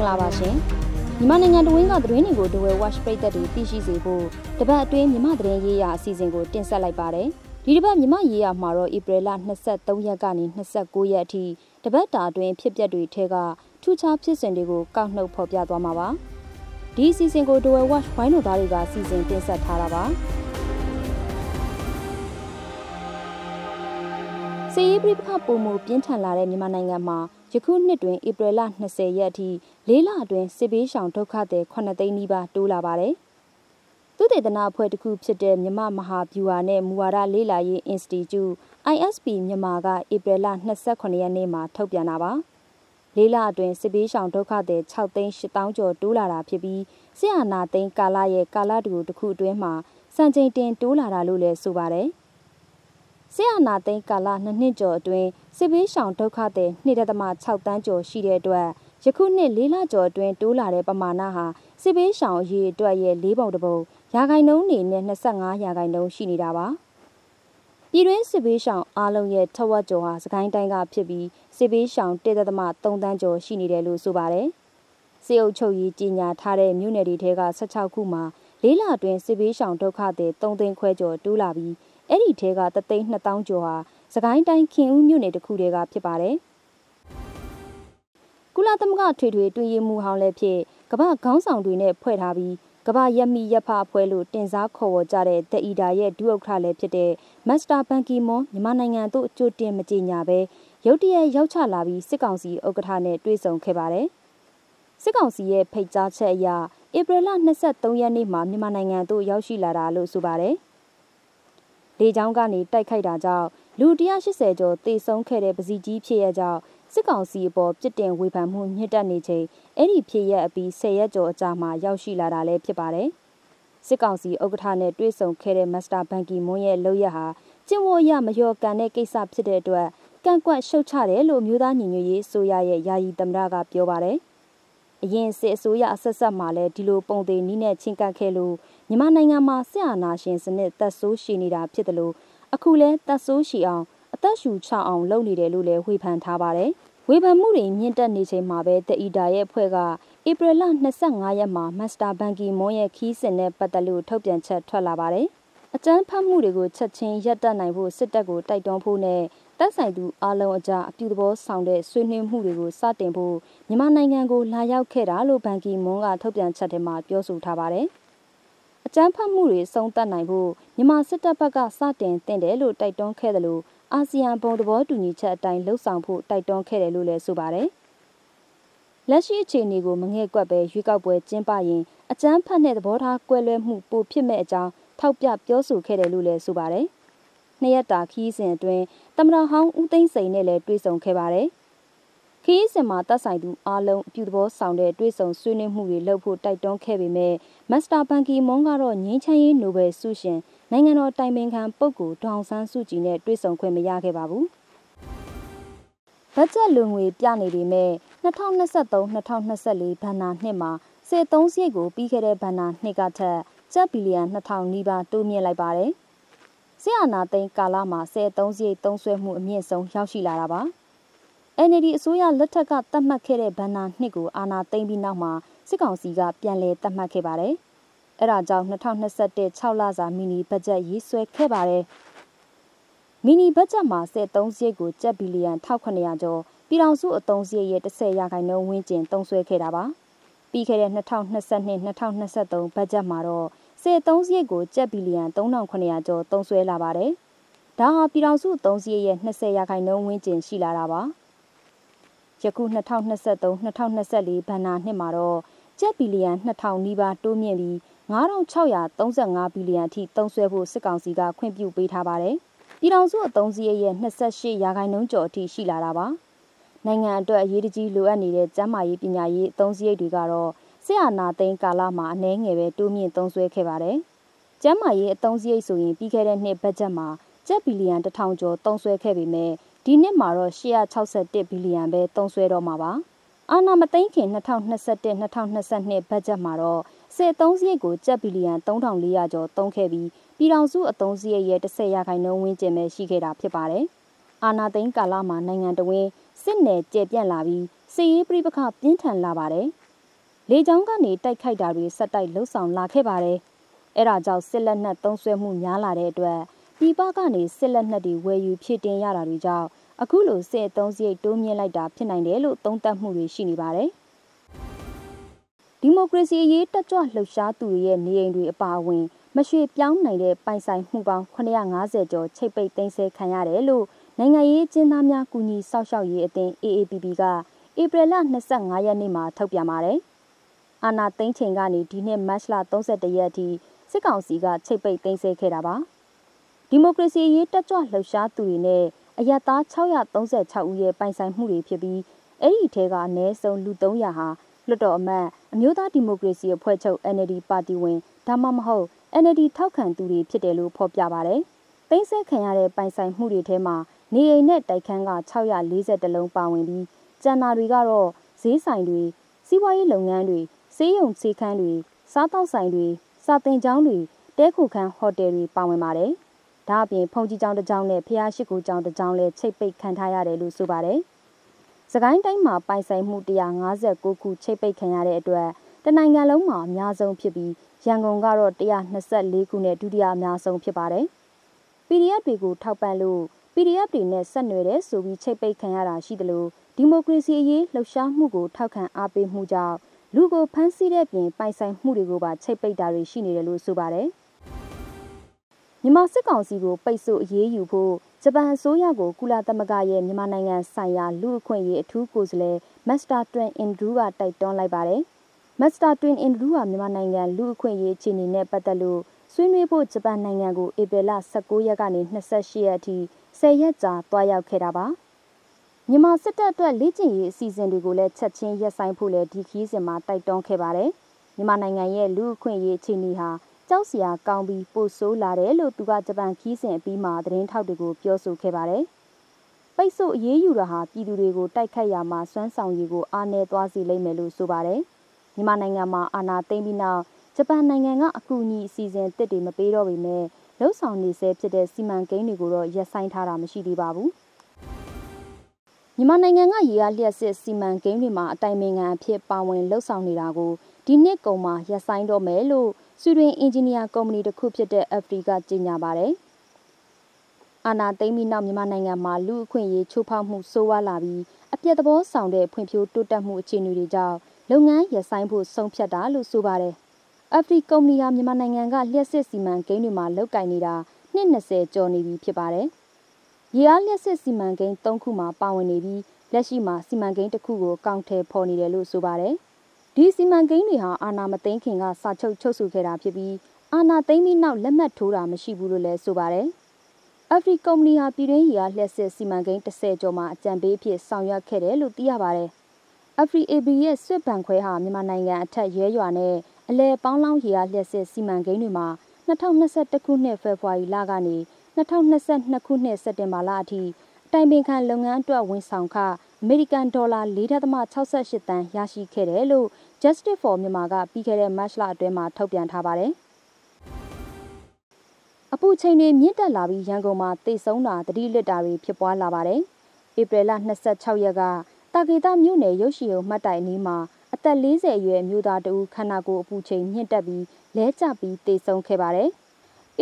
င်္ဂလာပါရှင်မြန်မာနိုင်ငံတဝင်းကသတင်းတွေကိုဒဝဲ watch ပရိသတ်တွေသိရှိစေဖို့တပတ်အတွင်းမြန်မာသတင်းရေးရာအစီအစဉ်ကိုတင်ဆက်လိုက်ပါတယ်ဒီတစ်ပတ်မြန်မာရေးရာမှာတော့ဧပြီလ23ရက်ကနေ29ရက်အထိတပတ်တာအတွင်းဖြစ်ပျက်တွေထဲကထူးခြားဖြစ်စဉ်တွေကိုကောက်နှုတ်ဖော်ပြသွားမှာပါဒီအစီအစဉ်ကိုဒဝဲ watch ဝိုင်းတော်သားတွေကစီစဉ်တင်ဆက်ထားတာပါ စီးရီးပရိပခပုံမှုပြင်းထန်လာတဲ့မြန်မာနိုင်ငံမှာယခုနှစ်တွင်ဧပြီလ20ရက်အထိလေးလအတွင်းစစ်ဘေးရှောင်ဒုက္ခသည်9သိန်းနီးပါးတိုးလာပါတယ်။သုတေသနအဖွဲ့တစ်ခုဖြစ်တဲ့မြမမဟာဗျူဟာနဲ့မူဝါဒလေ့လာရေး Institute ISP မြန်မာကဧပြီလ28ရက်နေ့မှာထုတ်ပြန်တာပါ။လေးလအတွင်းစစ်ဘေးရှောင်ဒုက္ခသည်6သိန်း8000ကျော်တိုးလာတာဖြစ်ပြီးဆရာနာသိန်းကာလရဲ့ကာလတူတစ်ခုအတွင်းမှာစံချိန်တင်တိုးလာတာလို့လည်းဆိုပါတယ်။ ဆရာနာသိန်းကာလနှစ်နှစ်ကျော်အတွင်းစစ်ဘေးရှောင်ဒုက္ခသည်2.6တန်းကျော်ရှိတဲ့အတွက်ယခုနှစ်၄လကျော်အတွင်းတိုးလာတဲ့ပမာဏဟာစစ်ဘေးရှောင်အရေးအတွက်ရဲ့၄ပုံတစ်ပုံရာခိုင်နှုန်းနေနဲ့25ရာခိုင်နှုန်းရှိနေတာပါပြည်တွင်းစစ်ဘေးရှောင်အားလုံးရဲ့ထဝက်ကျော်ဟာစကိုင်းတိုင်းကဖြစ်ပြီးစစ်ဘေးရှောင်1.3တန်းကျော်ရှိနေတယ်လို့ဆိုပါတယ်စေအုပ်ချုပ်ရေးကြီးညာထားတဲ့မြို့နယ်တွေထဲက16ခုမှာလေးလအတွင်းစစ်ဘေးရှောင်ဒုက္ခသည်3သိန်းခွဲကျော်တိုးလာပြီး အဲ့ဒီထဲကတသိန်း2000ကျော်ဟာစကိုင်းတိုင်းခင်ဦးမြို့နယ်တစ်ခုတည်းကဖြစ်ပါတယ်။ကုလသမဂ္ဂထွေထွေတွင်ရမှုဟောင်းလည်းဖြစ်ကမ္ဘာခေါင်းဆောင်တွေနဲ့ဖွဲ့ထားပြီးကမ္ဘာရက်မီရက်ဖအဖွဲ့လို့တင်စားခေါ်ဝေါ်ကြတဲ့ဒအီဒါရဲ့ဒုဥက္ကဋ္ဌလည်းဖြစ်တဲ့မစ္စတာဘန်ကီမွန်မြန်မာနိုင်ငံသို့အကျိုးတင်မကြေညာပဲရုတ်တရက်ရောက်ချလာပြီးစစ်ကောင်စီဥက္ကဋ္ဌနဲ့တွေ့ဆုံခဲ့ပါတယ်။စစ်ကောင်စီရဲ့ဖိတ်ကြားချက်အရဧပြီလ23ရက်နေ့မှာမြန်မာနိုင်ငံသို့ရောက်ရှိလာတာလို့ဆိုပါတယ်။ လေကြောင်းကနေတိုက်ခိုက်တာကြောင့်လူ180ကျော်သေဆုံးခဲ့တဲ့ပစီကြီးဖြစ်ရကြောင်းစစ်ကောင်စီအပေါ်ပြစ်တင်ဝေဖန်မှုညှစ်တက်နေချိန်အဲ့ဒီဖြစ်ရအပြီး10ရက်ကျော်အကြာမှရောက်ရှိလာတာလည်းဖြစ်ပါတယ်။စစ်ကောင်စီဥက္ကဋ္ဌနဲ့တွေ့ဆုံခဲ့တဲ့မစ္စတာဘန်ကီမွန်းရဲ့လုပ်ရဟာကျင့်ဝတ်ရမလျော်ကန်တဲ့ကိစ္စဖြစ်တဲ့အတွက်ကန့်ကွက်ရှုတ်ချတယ်လို့မျိုးသားညီညွတ်ရေးအစိုးရရဲ့ယာယီသမ္မတကပြောပါတယ်။အရင်စစ်အစိုးရအဆက်ဆက်မှလည်းဒီလိုပုံသေးနီးနဲ့ချင်းကပ်ခဲ့လို့ မြန်မာနိုင်ငံမှာဆရာနာရှင်စနစ်သက်ဆိုးရှိနေတာဖြစ်တယ်လို့အခုလဲသက်ဆိုးရှိအောင်အသက်ရှူချအောင်လုပ်နေတယ်လို့လည်းဝေဖန်ထားပါတယ်။ဝေဖန်မှုတွေမြင့်တက်နေချိန်မှာပဲတအီတာရဲ့အဖွဲ့ကဧပြီလ25ရက်မှာမစ္စတာဘန်ကီမွန်ရဲ့ခီးစင်နဲ့ပတ်သက်လို့ထုတ်ပြန်ချက်ထွက်လာပါတယ်။အကြမ်းဖက်မှုတွေကိုချက်ချင်းရပ်တန့်နိုင်ဖို့စစ်တပ်ကိုတိုက်တွန်းဖို့နဲ့တပ်ဆိုင်သူအလုံးအကြအပြုသဘောဆောင်တဲ့ဆွေးနွေးမှုတွေကိုစတင်ဖို့မြန်မာနိုင်ငံကိုလာရောက်ခဲ့တာလို့ဘန်ကီမွန်ကထုတ်ပြန်ချက်ထဲမှာပြောဆိုထားပါတယ်။ အကြမ်းဖက်မှုတွေဆုံးသတ်နိုင်ဖို့မြန်မာစစ်တပ်ဘက်ကစတင်တင်တယ်လို့တိုက်တွန်းခဲ့တယ်လို့အာဆီယံဘုံသဘောတူညီချက်အတိုင်းလှုပ်ဆောင်ဖို့တိုက်တွန်းခဲ့တယ်လို့လည်းဆိုပါတယ်။လက်ရှိအခြေအနေကိုမငဲ့ကွက်ပဲရွေးကောက်ပွဲကျင်းပရင်အကြမ်းဖက်တဲ့သဘောထားကွဲလွဲမှုပိုဖြစ်မဲ့အကြောင်းထောက်ပြပြောဆိုခဲ့တယ်လို့လည်းဆိုပါတယ်။နှစ်ရက်တာခီးစဉ်အတွင်းတမရဟောင်းဦးသိန်းစိန်နဲ့လည်းတွေ့ဆုံခဲ့ပါတယ်။ခီးစင်မှာတပ်ဆိုင်သူအားလုံးအပြုသဘောဆောင်တဲ့တွေ့ဆုံဆွေးနွေးမှုတွေလုပ်ဖို့တိုက်တွန်းခဲ့ပေမဲ့ မစ္စတာဘန်ကီမွန်ကတော့ငင်းချမ်းရေးနိုဘယ်ဆုရှင်နိုင်ငံတော်တိုင်ပင်ခံပုဂ္ဂိုလ်ဒေါအောင်ဆန်းစုကြည်နဲ့တွေ့ဆုံခွင့်မရခဲ့ပါဘူး။ဘတ်ဂျက်လူငွေပြနေပေမဲ့2023-2024ဘဏ္ဍာနှစ်မှာစေသုံးစရိတ်ကိုပြီးခဲ့တဲ့ဘဏ္ဍာနှစ်ကထက်ကျပ်ဘီလီယံ2000နီးပါးတိုးမြင့်လိုက်ပါတယ်။ဆီယနာသိန်းကာလမှာစေသုံးစရိတ်သုံးဆွဲမှုအမြင့်ဆုံးရောက်ရှိလာတာပါ။ NLD အစိုးရလက်ထက်ကသတ်မှတ်ခဲ့တဲ့ဘဏ္ဍာနှစ်ကိုအာဏာသိမ်းပြီးနောက်မှာ စစ်ကောင်စီကပြန်လည်သတ်မှတ်ခဲ့ပါတယ်။အဲဒါကြောင့်2021 6လစာမီနီဘတ်ဂျက်ရေးဆွဲခဲ့ပါတယ်။မီနီဘတ်ဂျက်မှာ73စရိတ်ကိုကျပ်ဘီလီယံ1900ကျော်ပြည်ထောင်စုအသုံးစရိတ်ရဲ့10ရာခိုင်နှုန်းဝန်းကျင်သုံးစွဲခဲ့တာပါ။ပြီးခဲ့တဲ့2022-2023ဘတ်ဂျက်မှာတော့73စရိတ်ကိုကျပ်ဘီလီယံ3900ကျော်သုံးစွဲလာပါတယ်။ဒါဟာပြည်ထောင်စုအသုံးစရိတ်ရဲ့20ရာခိုင်နှုန်းဝန်းကျင်ရှိလာတာပါ။ယခု2023-2024ဘဏ္ဍာနှစ်မှာတော့ ကျပ်ဘီလီယံ2000နီးပါးတိုးမြင့်ပြီး9635ဘီလီယံအထိသုံးစွဲဖို့စစ်ကောင်စီကခွင့်ပြုပေးထားပါတယ်။ပြည်ထောင်စုအသုံးစရိတ်ရဲ့28ရာခိုင်နှုန်းကျော်အထိရှိလာတာပါ။နိုင်ငံအတွက်အရေးတကြီးလိုအပ်နေတဲ့ကျန်းမာရေးပညာရေးအသုံးစရိတ်တွေကတော့ဆရာနာသိန်းကာလမှာအနည်းငယ်ပဲတိုးမြင့်သုံးစွဲခဲ့ပါတယ်။ကျန်းမာရေးအသုံးစရိတ်ဆိုရင်ပြီးခဲ့တဲ့နှစ်ဘတ်ဂျက်မှာကျပ်ဘီလီယံ1000ကျော်သုံးစွဲခဲ့ပေမဲ့ဒီနှစ်မှာတော့861ဘီလီယံပဲသုံးစွဲတော့မှာပါ အာနာမသိန်းခင်2021-2022ဘတ်ဂျက်မှာတော့စစ်သုံးစရိတ်ကိုကျပ်ဘီလီယံ3400ကျော်သုံးခဲ့ပြီးပြည်ထောင်စုအသုံးစရိတ်ရဲ့10ရာခိုင်နှုန်းဝန်းကျင်ပဲရှိခဲ့တာဖြစ်ပါတယ်အာနာသိန်းကာလမှာနိုင်ငံတော်ဝင်စစ်နယ်ကျယ်ပြန့်လာပြီးစစ်ရေးပြိပခပြင်းထန်လာပါတယ်လေကြောင်းကနေတိုက်ခိုက်တာတွေဆက်တိုက်လှုပ်ဆောင်လာခဲ့ပါတယ်။အဲဒါကြောင့်စစ်လက်နက်သုံးစွဲမှုများလာတဲ့အတွက်ပြည်ပကနေစစ်လက်နက်တွေဝယ်ယူဖြည့်တင်ရတာတွေကြောင့် အခုလိုစစ်အုံစရိတ်တိုးမြင့်လိုက်တာဖြစ်နိုင်တယ်လို့သုံးသပ်မှုတွေရှိနေပါတယ်။ဒီမိုကရေစီအရေးတက်ကြွလှုပ်ရှားသူတွေရဲ့နေအိမ်တွေအပါအဝင်မရွှေပြောင်းနိုင်တဲ့ပိုင်ဆိုင်မှုပေါင်း950ကျော်ချိတ်ပိတ်သိမ်းဆည်းခံရတယ်လို့နိုင်ငံရေးကျင်းသားများကူညီစောင့်ရှောက်ရေးအသင်း AAPP ကဧပြီလ25ရက်နေ့မှာထုတ်ပြန်ပါတယ်။အာနာသိန်းချိန်ကနေဒီနှစ်မတ်လ31ရက်အထိစစ်ကောင်စီကချိတ်ပိတ်သိမ်းဆည်းခဲ့တာပါ။ဒီမိုကရေစီရေးတက်ကြွလှုပ်ရှားသူတွေနဲ့ အရသား636ဦးရဲ့ပိုင်ဆိုင်မှုတွေဖြစ်ပြီးအဲ့ဒီထဲကအနည်းဆုံးလူ300ဟာလွှတ်တော်အမတ်အမျိုးသားဒီမိုကရေစီအဖွဲ့ချုပ် NLD ပါတီဝင်ဒါမှမဟုတ် NLD ထောက်ခံသူတွေဖြစ်တယ်လို့ဖော်ပြပါတယ်။သိမ်းဆည်းခံရတဲ့ပိုင်ဆိုင်မှုတွေထဲမှာနေအိမ်နဲ့တိုက်ခန်းက640လုံးပါဝင်ပြီးကျန်တာတွေကတော့ဈေးဆိုင်တွေစီးပွားရေးလုပ်ငန်းတွေစေးရုံခြေခန်းတွေစားတောက်ဆိုင်တွေစာသင်ကျောင်းတွေတဲခုခန်းဟိုတယ်တွေပါဝင်ပါတယ်။ ဒါအပြင်ဖုန်ကြီးကျောင်းတစ်ကျောင်းနဲ့ဖျားရှိခိုးကျောင်းတစ်ကျောင်းလည်းချိတ်ပိတ်ခံထားရတယ်လို့ဆိုပါတယ်။စကိုင်းတိုင်းမှာပိုင်ဆိုင်မှု159ခုချိတ်ပိတ်ခံရတဲ့အတွက်တနိုင်ငံလုံးမှာအများဆုံးဖြစ်ပြီးရန်ကုန်ကတော့124ခုနဲ့ဒုတိယအများဆုံးဖြစ်ပါတယ်။ PDF တွေကိုထောက်ပံ့လို့ PDF တွေနဲ့ဆက်နွယ်တဲ့ဆိုပြီးချိတ်ပိတ်ခံရတာရှိသလိုဒီမိုကရေစီအရေးလှုပ်ရှားမှုကိုထောက်ခံအားပေးမှုကြောင့်လူကိုဖမ်းဆီးတဲ့ပြင်ပိုင်ဆိုင်မှုတွေကိုပါချိတ်ပိတ်တာတွေရှိနေတယ်လို့ဆိုပါတယ်။ မြန်မာစစ်ကောင်စီကိုပိတ်ဆို့အရေးယူဖို့ဂျပန်အစိုးရကိုကုလသမဂ္ဂရဲ့မြန်မာနိုင်ငံဆိုင်ရာလူအခွင့်အရေးအထူးကိုယ်စားလှယ်မစ္စတာတွင်အင်ဒရူးကတိုက်တွန်းလိုက်ပါတယ်။မစ္စတာတွင်အင်ဒရူးဟာမြန်မာနိုင်ငံလူအခွင့်အရေးအခြေအနေနဲ့ပတ်သက်လို့ဆွေးနွေးဖို့ဂျပန်နိုင်ငံကိုဧပြီလ19ရက်ကနေ28ရက်အထိ10ရက်ကြာတွားရောက်ခဲ့တာပါမြန်မာစစ်တပ်အတွက်လေ့ကျင့်ရေးအစီအစဉ်တွေကိုလည်းချက်ချင်းရပ်ဆိုင်းဖို့လည်းဒီခီးစဉ်မှာတိုက်တွန်းခဲ့ပါတယ်မြန်မာနိုင်ငံရဲ့လူအခွင့်အရေးအခြေအနေဟာ ကြောက်စရာကောင်းပြီးပိုဆိုးလာတယ်လို့သူကဂျပန်ခီးစဉ်အပြီးမှာသတင်းထောက်တွေကိုပြောဆိုခဲ့ပါတယ်ပိတ်ဆို့အရေးယူတာဟာပြည်သူတွေကိုတိုက်ခတ်ရမှာစွမ်းဆောင်ရည်ကိုအားနည်းသွားစေလိမ့်မယ်လို့ဆိုပါတယ်မြန်မာနိုင်ငံမှာအာဏာသိမ်းပြီးနောက်ဂျပန်နိုင်ငံကအကူအညီအစီအစဉ်တစ်တွေမပေးတော့ပေမဲ့လှုပ်ဆောင်နေဆဲဖြစ်တဲ့စီမံကိန်းတွေကိုတော့ရပ်ဆိုင်းထားတာမရှိသေးပါဘူး။မြန်မာနိုင်ငံကရေအားလျှက်စစ်စီမံကိန်းတွေမှာအတိုင်ပင်ခံအဖြစ်ပါဝင်လှုပ်ဆောင်နေတာကိုဒီနှစ်ကုန်မှာရပ်ဆိုင်းတော့မယ်လို့ ဆွီဒင်အင်ဂျင်နီယာကုမ္ပဏီတစ်ခုဖြစ်တဲ့ FD ကကြေညာပါတယ်။အာနာသိမ်းပြီးနောက်မြန်မာနိုင်ငံမှာလူအခွင့်အရေးချိုးဖောက်မှုဆိုးဝါးလာပြီးအပြည့်သဘောဆောင်တဲ့ဖွံ့ဖြိုးတိုးတက်မှုအခြေအနေတွေကြောင့်လုပ်ငန်းရပ်ဆိုင်းဖို့ဆုံးဖြတ်တာလို့ဆိုပါတယ်။အဖရီကုမ္ပဏီဟာမြန်မာနိုင်ငံကလျှက်စစ်စီမံကိန်းတွေမှာလုပ်ကိုင်နေတာနှစ်20ကျော်နေပြီဖြစ်ပါတယ်။ရေအားလျှက်စစ်စီမံကိန်း၃ခုမှာပါဝင်နေပြီးလက်ရှိမှာစီမံကိန်းတစ်ခုကိုကောက်ထည်ဖော်နေတယ်လို့ဆိုပါတယ်။ ဒီစီမံကိန်းတွေဟာအာနာမသိန်းခင်ကစာချုပ်ချုပ်ဆိုခဲ့တာဖြစ်ပြီးအာနာသိန်းပြီးနောက်လက်မှတ်ထိုးတာမရှိဘူးလို့လည်းဆိုပါတယ်။အဖရီကုမ္ပဏီဟာပြည်တွင်းရေအားလျှက်စစ်စီမံကိန်း30ကျော်မှာအကြံပေးအဖြစ်ဆောင်ရွက်ခဲ့တယ်လို့သိရပါတယ်။အဖရီအေဘီရဲ့စစ်ဘန်ခွဲဟာမြန်မာနိုင်ငံအထက်ရဲရွာနဲ့အလဲပေါင်းလောင်းရေအားလျှက်စစ်စီမံကိန်းတွေမှာ2021ခုနှစ်ဖေဖော်ဝါရီလကနေ2022ခုနှစ်စက်တင်ဘာလအထိအတိုင်ပင်ခံလုပ်ငန်းအတွက်ဝန်ဆောင်ခ အမေရိကန်ဒေါ်လာ4.68တန်းရရှိခဲ့တယ်လို့ Justice for Myanmar ကပြီးခဲ့တဲ့မတ်လအတွင်းမှာထုတ်ပြန်ထားပါတယ်။အပူချိန်တွေမြင့်တက်လာပြီးရန်ကုန်မှာတိတ်ဆုံးတာတတိလစ်တာတွေဖြစ်ပွားလာပါတယ်။ဧပြီလ26ရက်ကတာဂေတာမြို့နယ်ရုပ်ရှင်ရုံမှတ်တိုင်အနီးမှာအသက်40အရွယ်မျိုးသားတဦးခန္ဓာကိုယ်အပူချိန်မြင့်တက်ပြီးလဲကျပြီးသေဆုံးခဲ့ပါတယ်။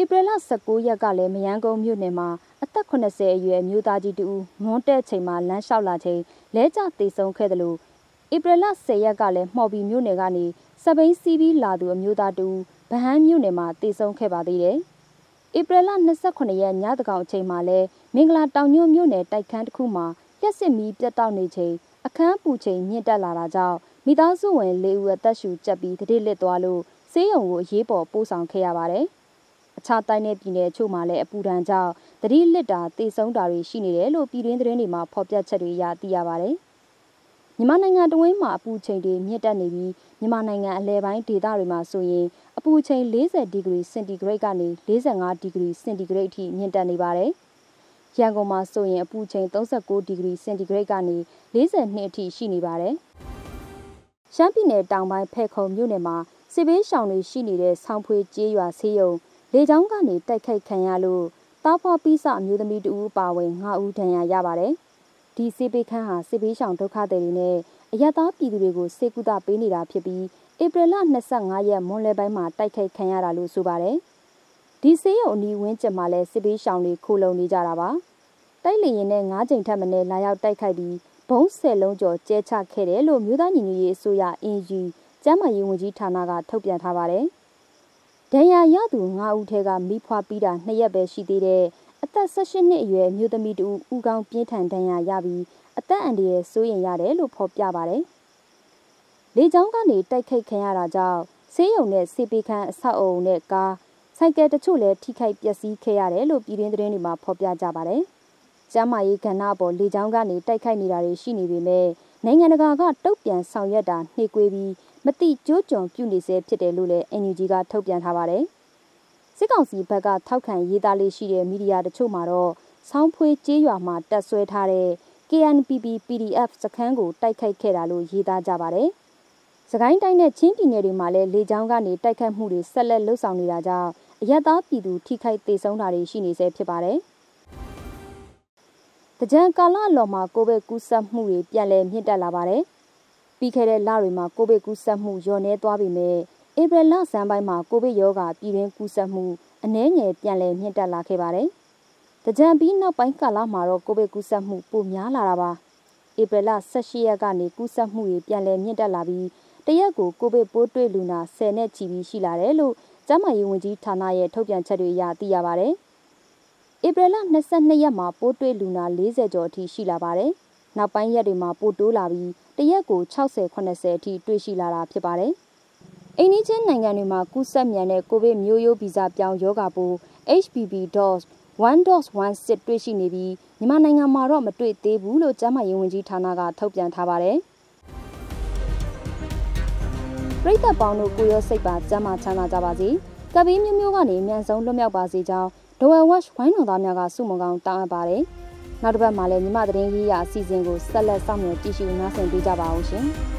ဧပြီလ19ရက်ကလည်းမယန်းကုန်းမြို့နယ်မှာအသက်80အရွယ်မျိုးသားကြီးတဦးမွန်းတဲ့ချိန်မှာလမ်းလျှောက်လာချိန်လဲကျသေဆုံးခဲ့တယ်လို့ဧပြီလ10ရက်ကလည်းမှော်ဘီမြို့နယ်ကနေစပိန်စီးပြီးလာသူအမျိုးသားတဦးဗဟန်းမြို့နယ်မှာသေဆုံးခဲ့ပါသေးတယ်။ဧပြီလ28ရက်ညတကောင်အချိန်မှာလဲမင်္ဂလာတောင်ညွန့်မြို့နယ်တိုက်ခန်းတစ်ခုမှာလျှက်စစ်မီးပြတ်တောက်နေချိန်အခန်းပူချိန်မြင့်တက်လာတာကြောင့်မိသားစုဝင်၄ဦးအသက်ရှူကျပ်ပြီးတတိလစ်သွားလို့ဆေးရုံကိုအရေးပေါ်ပို့ဆောင်ခဲ့ရပါတယ်။ အခြားတိုင်းနယ်ပြည်နယ်ချို့မှာလည်းအပူဒဏ်ကြောင့်တတိလစ်တာတေဆုံးတာတွေရှိနေတယ်လို့ပြည်တွင်းသတင်းတွေမှာဖော်ပြချက်တွေရသိရပါတယ်။မြန်မာနိုင်ငံတဝင်းမှာအပူချိန်တွေမြင့်တက်နေပြီးမြန်မာနိုင်ငံအလဲပိုင်းဒေသတွေမှာဆိုရင်အပူချိန်40ဒီဂရီစင်တီဂရိတ်ကနေ45ဒီဂရီစင်တီဂရိတ်အထိမြင့်တက်နေပါတယ်။ရန်ကုန်မှာဆိုရင်အပူချိန်39ဒီဂရီစင်တီဂရိတ်ကနေ42အထိရှိနေပါတယ်။ရှမ်းပြည်နယ်တောင်ပိုင်းဖဲခုံမြို့နယ်မှာစစ်ဘေးရှောင်တွေရှိနေတဲ့ဆောင်းဖွေးကျေးရွာဆေးရုံ လေကြောင်းကနေတိုက်ခိုက်ခံရလို့တားဖွားပိစအမျိုးသမီးတဦးပါဝင်9ဦးဒဏ်ရာရပါတယ်။ဒီစစ်ဘေးခန်းဟာစစ်ဘေးရှောင်ဒုက္ခသည်တွေနဲ့အရသာပြည်သူတွေကိုစေကူတာပေးနေတာဖြစ်ပြီးဧပြီလ25ရက်မွန်လယ်ပိုင်းမှာတိုက်ခိုက်ခံရတာလို့ဆိုပါတယ်။ဒီစေးရုံအနီးဝင်းကျင်မှာလဲစစ်ပေးရှောင်တွေခိုလုံနေကြတာပါ။တိုက်လေရင်နဲ့၅ချိန်ထပ်မင်းလာရောက်တိုက်ခိုက်ပြီးဘုံဆယ်လုံးကျော်ကျဲချခဲ့တယ်လို့မြို့သားညီညွတ်ရေးအစိုးရအင်ဂျီကျန်းမာရေးဝန်ကြီးဌာနကထုတ်ပြန်ထားပါတယ်။ ဒဏ်ရာရသူ9ဦးထဲကမိဖွားပြီးတာ2ရက်ပဲရှိသေးတဲ့အသက်18နှစ်အရွယ်မြို့သမီးတူဦးကောင်းပြင်းထန်ဒဏ်ရာရပြီးအသက်အန္တရာယ်စိုးရင်ရတယ်လို့ဖော်ပြပါတယ်။လေကြောင်းကနေတိုက်ခိုက်ခံရတာကြောင့်ဆေးရုံနဲ့စေပေခန်းအဆောက်အုံနဲ့ကားဆိုင်ကယ်တချို့လည်းထိခိုက်ပျက်စီးခဲ့ရတယ်လို့ပြည်တွင်းသတင်းတွေမှာဖော်ပြကြပါတယ်။ကျမ်းမာရေးကဏ္ဍပေါ်လေကြောင်းကနေတိုက်ခိုက်နေတာတွေရှိနေပေမဲ့နိုင်ငံတကာကတုတ်ပြန်ဆောင်ရွက်တာနှေးကွေးပြီး မတိကျိုးကျွန်ပြုနေစေဖြစ်တယ်လို့လည်း NUG ကထုတ်ပြန်ထားပါတယ်။စစ်ကောင်စီဘက်ကထောက်ခံရေးသားလေးရှိတဲ့မီဒီယာတချို့မှာတော့ဆောင်းဖွေးကျေးရွာမှာတက်ဆွဲထားတဲ့ KNPP PDF စခန်းကိုတိုက်ခိုက်ခဲ့တာလို့ရေးသားကြပါတယ်။စကိုင်းတိုင်းနဲ့ချင်းပြည်နယ်တွေမှာလည်းလေကြောင်းကနေတိုက်ခိုက်မှုတွေဆက်လက်လှုပ်ဆောင်နေတာကြောင့်အရက်သားပြည်သူထိခိုက်ဒေဆုံးတာတွေရှိနေဆဲဖြစ်ပါတယ်။တကြံကာလအလော်မှာကိုဗစ်ကူးစက်မှုတွေပြန်လည်မြင့်တက်လာပါတယ်။ ပြီးခဲ့တဲ့လတွေမှာကိုဗစ်ကူးစက်မှုလျော့နည်းသွားပေမဲ့ဧပြီလဆန်းပိုင်းမှာကိုဗစ်ရောဂါပြည်တွင်းကူးစက်မှုအနည်းငယ်ပြန်လည်မြင့်တက်လာခဲ့ပါတယ်။တကြံပြီးနောက်ပိုင်းကာလမှာတော့ကိုဗစ်ကူးစက်မှုပိုများလာတာပါ။ဧပြီလ18ရက်ကနေကူးစက်မှုတွေပြန်လည်မြင့်တက်လာပြီးတရက်ကိုကိုဗစ်ပိုးတွေ့လူနာ10နဲ့ချီပြီးရှိလာတယ်လို့ကျန်းမာရေးဝန်ကြီးဌာနရဲ့ထုတ်ပြန်ချက်တွေအရသိရပါတယ်။ဧပြီလ22ရက်မှာပိုးတွေ့လူနာ40ကျော်အထိရှိလာပါတယ်။ နောက်ပိုင်းရက်တွေမှာပိုတိုးလာပြီးတရက်ကို60 80အထိတွေ့ရှိလာတာဖြစ်ပါတယ်။အိန္ဒိချင်းနိုင်ငံတွေမှာကူးစက်မြန်တဲ့ကိုဗစ်မျိုးရိုးဗီဇပြောင်းရောဂါပိုး HPV.1.16 တွေ့ရှိနေပြီးမြန်မာနိုင်ငံမှာတော့မတွေ့သေးဘူးလို့ကျန်းမာရေးဝန်ကြီးဌာနကထုတ်ပြန်ထားပါတယ်။ပြည်သက်ပေါင်းတို့ကိုရောစိတ်ပါကျမ်းမာချမ်းသာကြပါစေ။ကပီးမျိုးမျိုးကနေအမြန်ဆုံးလွတ်မြောက်ပါစေကြောင်းဒဝဲဝက်ဝိုင်းတော်သားများကစုမုံကောင်းတောင်းအပ်ပါတယ်။ နောက်တစ်ပတ်မှာလည်းမြမသတင်းရေးရာအစီအစဉ်ကိုဆက်လက်စောင့်မျှော်ကြည့်ရှုနားဆင်ပေးကြပါအောင်ရှင်။